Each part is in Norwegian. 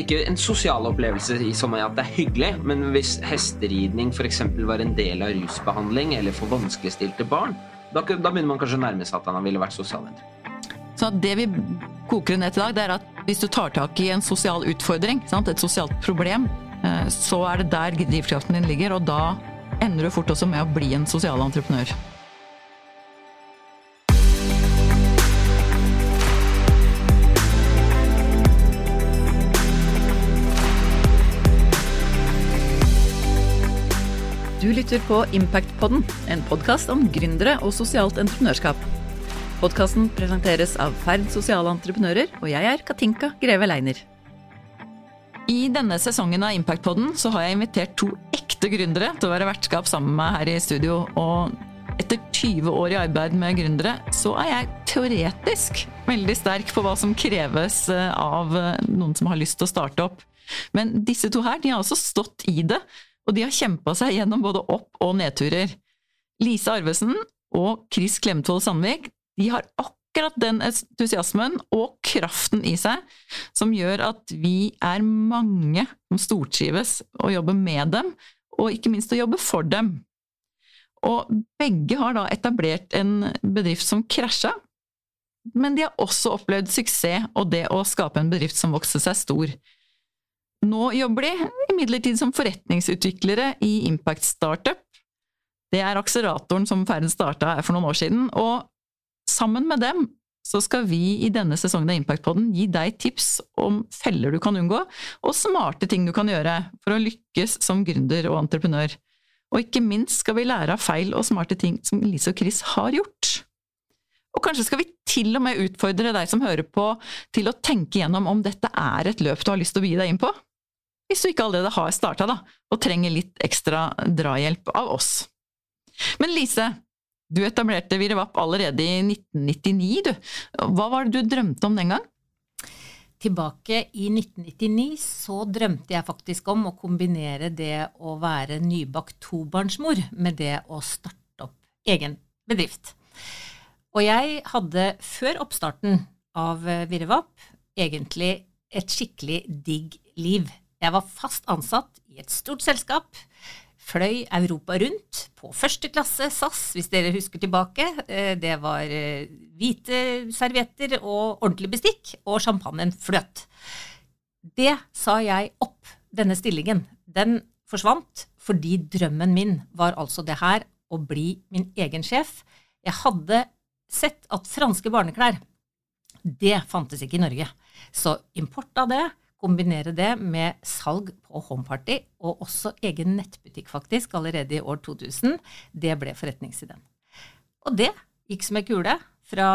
ikke en sosial opplevelse i mye at det er hyggelig, men hvis hesteridning f.eks. var en del av rusbehandling eller for vanskeligstilte barn, da, da begynner man kanskje å nærme seg at han ville vært sosialvenn. Så det vi koker ned til i dag, det er at hvis du tar tak i en sosial utfordring, sant? et sosialt problem, eh, så er det der drivkraften din ligger, og da ender du fort også med å bli en sosial entreprenør. Du lytter på Impactpodden, en podkast om gründere og sosialt entreprenørskap. Podkasten presenteres av Ferd sosiale entreprenører, og jeg er Katinka Greve Leiner. I denne sesongen av Impactpodden så har jeg invitert to ekte gründere til å være vertskap sammen med meg her i studio. Og etter 20 år i arbeid med gründere, så er jeg teoretisk veldig sterk på hva som kreves eh, av eh, noen som har lyst til å starte opp. Men disse to her, de har også stått i det og de har kjempa seg gjennom både opp- og nedturer. Lise Arvesen og Chris Klemtvold Sandvik de har akkurat den entusiasmen og kraften i seg som gjør at vi er mange som stortrives å jobbe med dem, og ikke minst å jobbe for dem. Og begge har da etablert en bedrift som krasja, men de har også opplevd suksess og det å skape en bedrift som vokser seg stor. Nå jobber de imidlertid som forretningsutviklere i Impact Startup. Det er akseleratoren som Ferden starta for noen år siden, og sammen med dem så skal vi i denne sesongen av Impactpodden gi deg tips om feller du kan unngå, og smarte ting du kan gjøre for å lykkes som gründer og entreprenør. Og ikke minst skal vi lære av feil og smarte ting som Lise og Chris har gjort. Og kanskje skal vi til og med utfordre deg som hører på, til å tenke gjennom om dette er et løp du har lyst til å begi deg inn på? hvis du ikke allerede har starta og trenger litt ekstra drahjelp av oss. Men Lise, du etablerte Virevap allerede i 1999, du. Hva var det du drømte om den gang? Tilbake i 1999 så drømte jeg faktisk om å kombinere det å være nybakt tobarnsmor med det å starte opp egen bedrift. Og jeg hadde før oppstarten av Virevap egentlig et skikkelig digg liv. Jeg var fast ansatt i et stort selskap. Fløy Europa rundt på første klasse SAS, hvis dere husker tilbake. Eh, det var eh, hvite servietter og ordentlig bestikk, og champagnen fløt. Det sa jeg opp, denne stillingen. Den forsvant fordi drømmen min var altså det her, å bli min egen sjef. Jeg hadde sett at franske barneklær, det fantes ikke i Norge. Så import av det kombinere det med salg på Homeparty, og også egen nettbutikk, faktisk, allerede i år 2000, det ble forretningsideen. Og det gikk som ei kule fra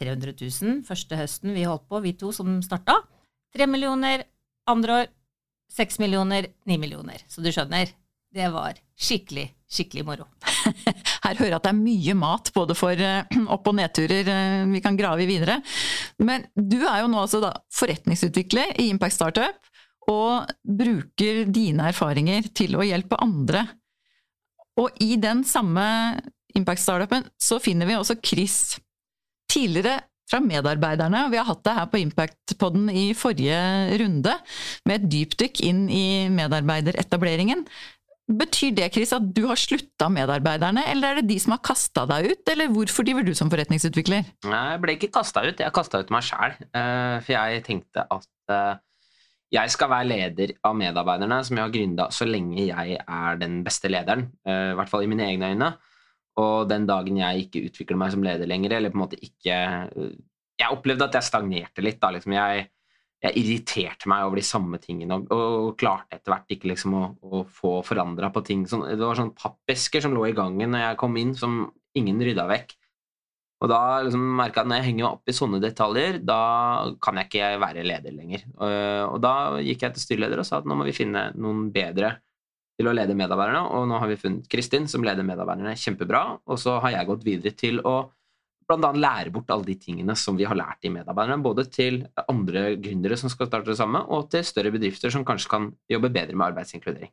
300 000 første høsten vi holdt på, vi to som starta. 3 millioner andre år, 6 millioner, 9 millioner. Så du skjønner, det var skikkelig, skikkelig moro. Her hører at det er mye mat, både for eh, opp- og nedturer eh, vi kan grave i videre. Men du er jo nå altså da forretningsutvikler i Impact Startup, og bruker dine erfaringer til å hjelpe andre. Og i den samme Impact Startupen så finner vi også Chris. Tidligere fra medarbeiderne, og vi har hatt det her på Impact-podden i forrige runde, med et dypdykk inn i medarbeideretableringen. Betyr det Chris, at du har slutta medarbeiderne, eller er det de som har kasta deg ut, eller hvorfor driver du som forretningsutvikler? Nei, Jeg ble ikke kasta ut, jeg kasta ut meg sjæl. Eh, for jeg tenkte at eh, jeg skal være leder av medarbeiderne som jeg har gründa så lenge jeg er den beste lederen, eh, i hvert fall i mine egne øyne. Og den dagen jeg ikke utvikler meg som leder lenger, eller på en måte ikke Jeg opplevde at jeg stagnerte litt. da, liksom jeg jeg irriterte meg over de samme tingene og, og klarte etter hvert ikke liksom å, å få forandra på ting. Sånn, det var sånn pappesker som lå i gangen når jeg kom inn, som ingen rydda vekk. Og da liksom merka jeg at når jeg henger meg opp i sånne detaljer, da kan jeg ikke være leder lenger. Og, og da gikk jeg til styreleder og sa at nå må vi finne noen bedre til å lede medarbeiderne, og nå har vi funnet Kristin, som leder medarbeiderne kjempebra, og så har jeg gått videre til å bl.a. lære bort alle de tingene som vi har lært i medarbeiderne, både til andre gründere som skal starte det samme, og til større bedrifter som kanskje kan jobbe bedre med arbeidsinkludering.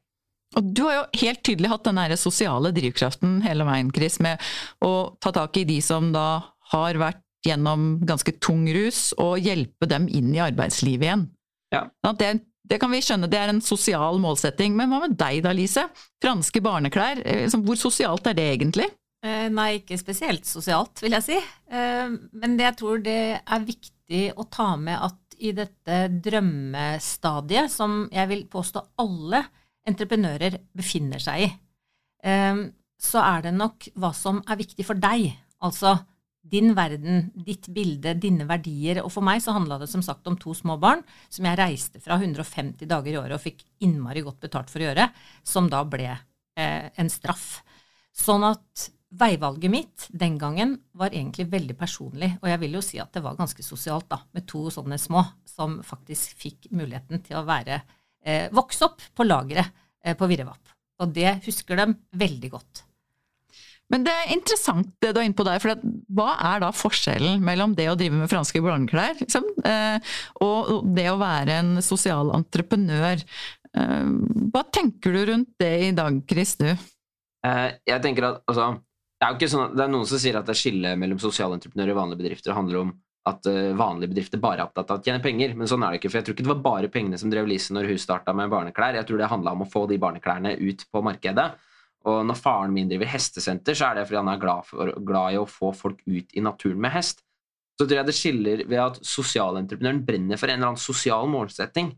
Og Du har jo helt tydelig hatt den sosiale drivkraften hele veien, Chris, med å ta tak i de som da har vært gjennom ganske tung rus, og hjelpe dem inn i arbeidslivet igjen. Ja. Det, er, det, kan vi skjønne, det er en sosial målsetting. Men hva med deg da, Lise? Franske barneklær, eh, hvor sosialt er det egentlig? Eh, nei, ikke spesielt sosialt, vil jeg si. Eh, men jeg tror det er viktig å ta med at i dette drømmestadiet, som jeg vil påstå alle entreprenører befinner seg i, eh, så er det nok hva som er viktig for deg. Altså din verden, ditt bilde, dine verdier. Og for meg så handla det som sagt om to små barn som jeg reiste fra 150 dager i året og fikk innmari godt betalt for å gjøre, som da ble en straff. Sånn at veivalget mitt den gangen var egentlig veldig personlig, og jeg vil jo si at det var ganske sosialt, da, med to sånne små som faktisk fikk muligheten til å være eh, vokse opp på lageret eh, på Virrevapp. Og det husker de veldig godt. Men det er interessant det du er inne på der, for hva er da forskjellen mellom det å drive med franske blandeklær liksom, eh, og det å være en sosial entreprenør? Eh, hva tenker du rundt det i dag, Chris, du? Eh, jeg tenker at altså, det, er sånn, det er noen som sier at det skillet mellom sosialentreprenører og vanlige bedrifter handler om at vanlige bedrifter bare er opptatt av å tjene penger, men sånn er det ikke. For jeg tror ikke det var bare pengene som drev Lise når hun starta med barneklær. Jeg tror det handla om å få de barneklærne ut på markedet. Og når faren min driver hestesenter, så er det fordi han er glad, for, glad, i å få folk ut i naturen med hest. Så tror jeg det skiller ved at sosialentreprenøren brenner for en eller annen sosial målsetting.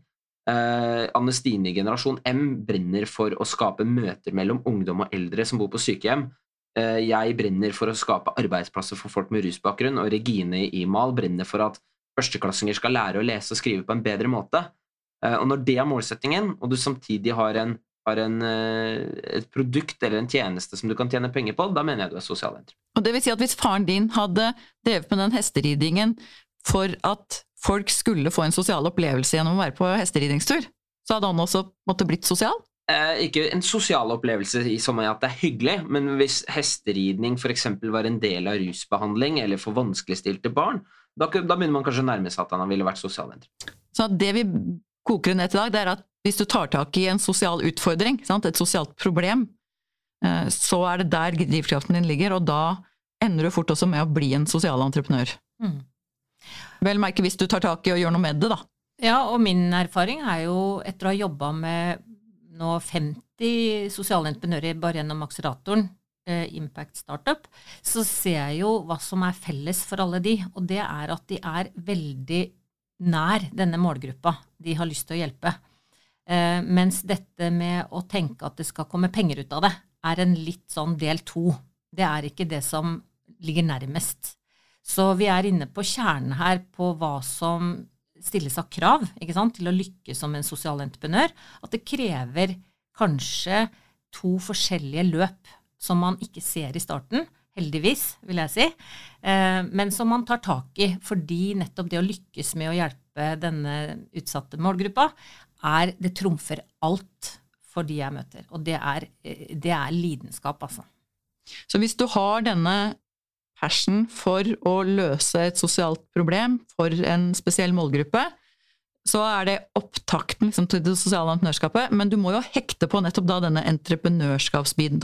Eh, Anne Stine generasjon M brenner for å skape møter mellom ungdom og eldre som bor på sykehjem. Eh, jeg brenner for å skape arbeidsplasser for folk med rusbakgrunn, og Regine Imal brenner for at førsteklassinger skal lære å lese og skrive på en bedre måte. Eh, og når det er målsettingen, og du samtidig har en har en, eh, et produkt eller en tjeneste som du kan tjene penger på, da mener jeg du er sosial Og det vil si at hvis faren din hadde drevet med den hesteridingen for at folk skulle få en sosial opplevelse gjennom å være på hesteridingstur, så hadde han også måttet blitt sosial? Eh, ikke en sosial opplevelse i som at det er hyggelig, men hvis hesteridning f.eks. var en del av rusbehandling eller for vanskeligstilte barn, da, da, begynner man kanskje å nærme seg at han ville vært sosialentreprenør. Så det vi koker ned til i dag, det er at hvis du tar tak i en sosial utfordring, sant, et sosialt problem, eh, så er det der drivkraften din ligger, og da ender du fort også med å bli en sosial entreprenør. Mm. Vel merke hvis du tar tak i og gjør noe med det, da. Ja, og min erfaring er jo, etter å ha jobba med nå 50 sosiale entreprenører bare gjennom akseleratoren, eh, Impact Startup, så ser jeg jo hva som er felles for alle de, og det er at de er veldig nær denne målgruppa de har lyst til å hjelpe. Eh, mens dette med å tenke at det skal komme penger ut av det, er en litt sånn del to. Det er ikke det som ligger nærmest. Så vi er inne på kjernen her på hva som stilles av krav sant, til å lykkes som en sosial entreprenør. At det krever kanskje to forskjellige løp som man ikke ser i starten, heldigvis, vil jeg si, eh, men som man tar tak i fordi nettopp det å lykkes med å hjelpe denne utsatte målgruppa er Det trumfer alt for de jeg møter. Og det er, det er lidenskap, altså. Så hvis du har denne passion for å løse et sosialt problem for en spesiell målgruppe, så er det opptakten liksom, til det sosiale entreprenørskapet. Men du må jo hekte på nettopp da denne entreprenørskapsbiten,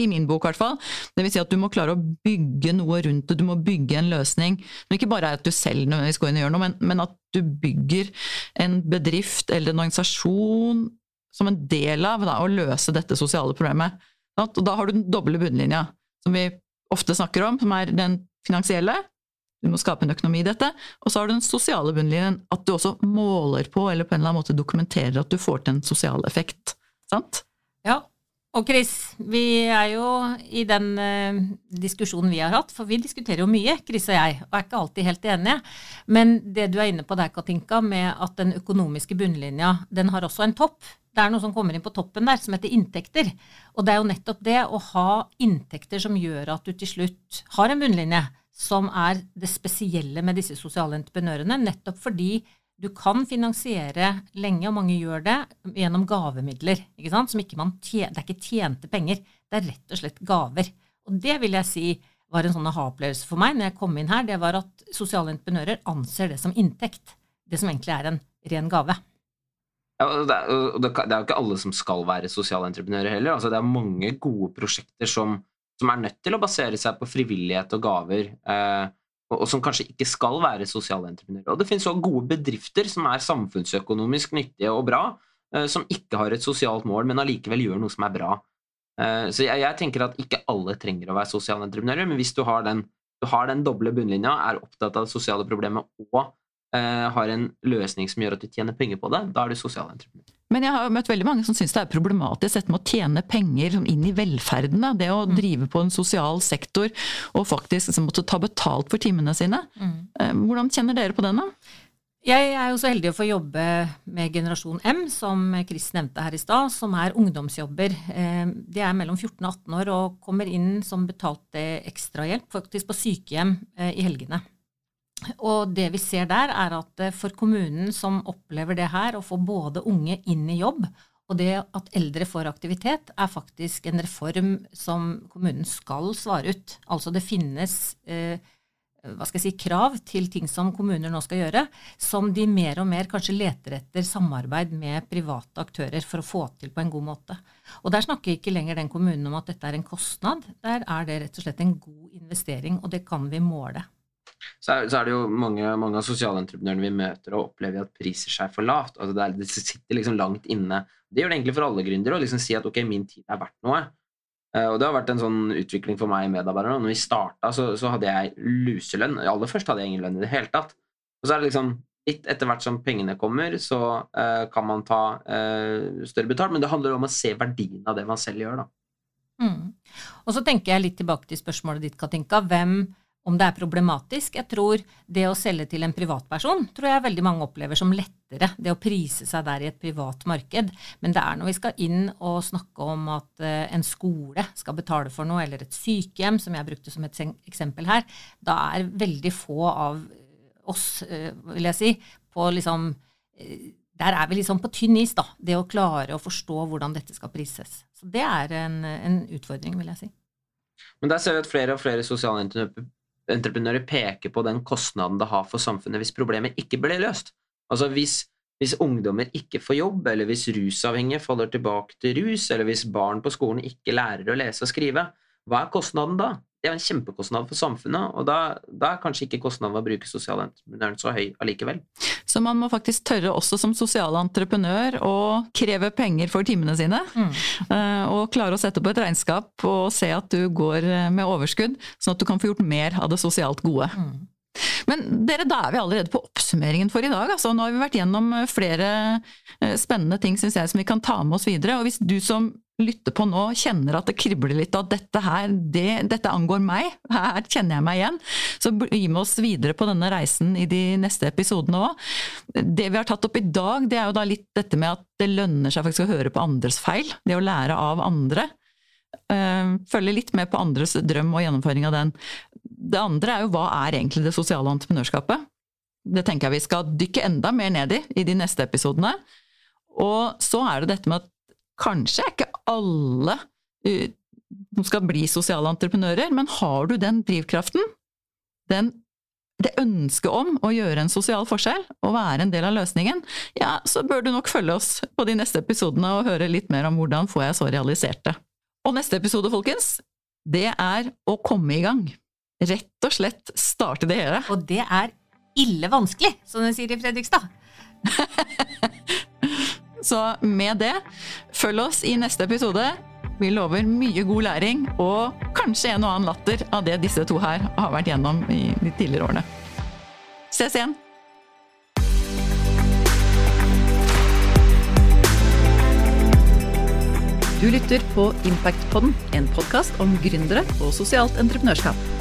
i min bok i hvert fall. Det vil si at du må klare å bygge noe rundt det, du må bygge en løsning. Men ikke bare at du selv nødvendigvis går inn og gjør noe, men, men, at du bygger en bedrift eller en organisasjon som en del av da, å løse dette sosiale problemet. Og da har du den doble bunnlinja, som vi ofte snakker om, som er den finansielle, du må skape en økonomi i dette. Og så har du den sosiale bunnlinjen, at du også måler på, eller på en eller annen måte dokumenterer at du får til en sosial effekt. Sant? Ja. Og Chris, vi er jo i den uh, diskusjonen vi har hatt, for vi diskuterer jo mye, Chris og jeg, og er ikke alltid helt enige. Men det du er inne på der, Katinka, med at den økonomiske bunnlinja, den har også en topp. Det er noe som kommer inn på toppen der, som heter inntekter. Og det er jo nettopp det å ha inntekter som gjør at du til slutt har en bunnlinje som er det spesielle med disse sosiale entreprenørene, nettopp fordi du kan finansiere lenge, og mange gjør det, gjennom gavemidler. ikke sant? Som ikke man tjener, det er ikke tjente penger, det er rett og slett gaver. Og det vil jeg si var en sånn aha-opplevelse for meg når jeg kom inn her, det var at sosiale entreprenører anser det som inntekt. Det som egentlig er en ren gave. Ja, det, er, det, er, jo ikke alle som skal være sosiale entreprenører heller. Altså, det er mange gode prosjekter som som er nødt til å basere seg på frivillighet og gaver. Eh, og som kanskje ikke skal være sosiale entreprenører. Og det finnes også gode bedrifter som er samfunnsøkonomisk nyttige og bra, som ikke har et sosialt mål, men allikevel gjør noe som er bra. Så jeg, jeg tenker at ikke alle trenger å være sosiale entreprenører, men hvis du har den, du har den doble bunnlinja, er opptatt av det sosiale problemet og Eh, har en løsning som gjør at du tjener penger på det, da er du sosial entreprenør. Men jeg har møtt veldig mange som syns det er problematisk dette med å tjene penger inn i velferden. Det å mm. drive på en sosial sektor og faktisk liksom måtte ta betalt for timene sine. Mm. Eh, hvordan kjenner dere på den, da? Jeg er jo så heldig å få jobbe med generasjon M, som Chris nevnte her i stad, som er ungdomsjobber. Eh, de er mellom 14 og 18 år og kommer inn som betalte ekstrahjelp, faktisk på sykehjem i helgene. Og det vi ser der, er at eh, for kommunen som opplever det her, å få både unge inn i jobb, og det at eldre får aktivitet, er faktisk en reform som kommunen skal svare ut. Altså det finnes eh, hva skal jeg si, krav til ting som kommuner nå skal gjøre, som de mer og mer kanskje leter etter samarbeid med private aktører for å få til på en god måte. Og Der snakker ikke lenger den kommunen om at dette er en kostnad. Der er det rett og slett en god investering, og det kan vi måle så er, så er, det jo mange, mange av sosialentreprenørene vi møter og opplever at priser seg for lavt. Altså det, er, det, sitter liksom langt inne. Det gjør det egentlig for alle gründere å liksom si at ok, min tid er verdt noe. Uh, og det har vært en sånn utvikling for meg i medarbeiderne. Når vi starta, så, så, hadde jeg luselønn. Aller først hadde jeg ingen lønn i det hele tatt. Og så er det liksom litt etter hvert som pengene kommer, så uh, kan man ta uh, større betalt. Men det handler om å se verdien av det man selv gjør, da. Mm. Og så tenker jeg litt tilbake til spørsmålet ditt, Katinka. Hvem om det er problematisk. Jeg tror det å selge til en privatperson tror jeg veldig mange opplever som lettere, det å prise seg der i et privat marked. Men det er når vi skal inn og snakke om at eh, en skole skal betale for noe, eller et sykehjem, som jeg brukte som et eksempel her, da er veldig få av oss, eh, vil jeg si, på liksom eh, der er vi liksom på tynn is, da. Det å klare å forstå hvordan dette skal prises. Så det er en, en utfordring, vil jeg si. Men der ser vi at flere og flere sosiale entreprenører peker på den kostnaden det har for samfunnet hvis problemet ikke blir løst. Altså hvis, hvis ungdommer ikke får jobb, eller hvis rusavhengige faller tilbake til rus, eller hvis barn på skolen ikke lærer å lese og skrive, hva er kostnaden da? Det er en kjempekostnad for samfunnet, og da, da er kanskje ikke kostnaden ved å bruke sosialentreprenøren så høy allikevel. Så man må faktisk tørre også som sosial entreprenør å kreve penger for timene sine. Mm. Eh, og klare å sette opp et regnskap og se at du går med overskudd, sånn at du kan få gjort mer av det sosialt gode. Mm. Men dere, da er vi allerede på oppsummeringen for i dag. Altså, nå har vi vært gjennom flere eh, spennende ting synes jeg, som vi kan ta med oss videre. Og hvis du som lytter på nå, kjenner at det kribler litt, at dette her, det, dette angår meg, her kjenner jeg meg igjen, så gi med oss videre på denne reisen i de neste episodene òg. Det vi har tatt opp i dag, det er jo da litt dette med at det lønner seg faktisk å høre på andres feil. Det å lære av andre. Eh, følge litt med på andres drøm og gjennomføring av den. Det andre er jo hva er egentlig det sosiale entreprenørskapet? Det tenker jeg vi skal dykke enda mer ned i i de neste episodene. Og så er det dette med at kanskje er ikke alle uh, som skal bli sosiale entreprenører, men har du den drivkraften, den, det ønsket om å gjøre en sosial forskjell og være en del av løsningen, ja, så bør du nok følge oss på de neste episodene og høre litt mer om hvordan får jeg så realisert det. Og neste episode, folkens, det er å komme i gang. Rett og slett starte det hele. Og det er ille vanskelig, som de sier i Fredrikstad. Så med det, følg oss i neste episode. Vi lover mye god læring og kanskje en og annen latter av det disse to her har vært gjennom i de tidligere årene. Ses igjen! Du lytter på Impactpodden, en podkast om gründere og sosialt entreprenørskap.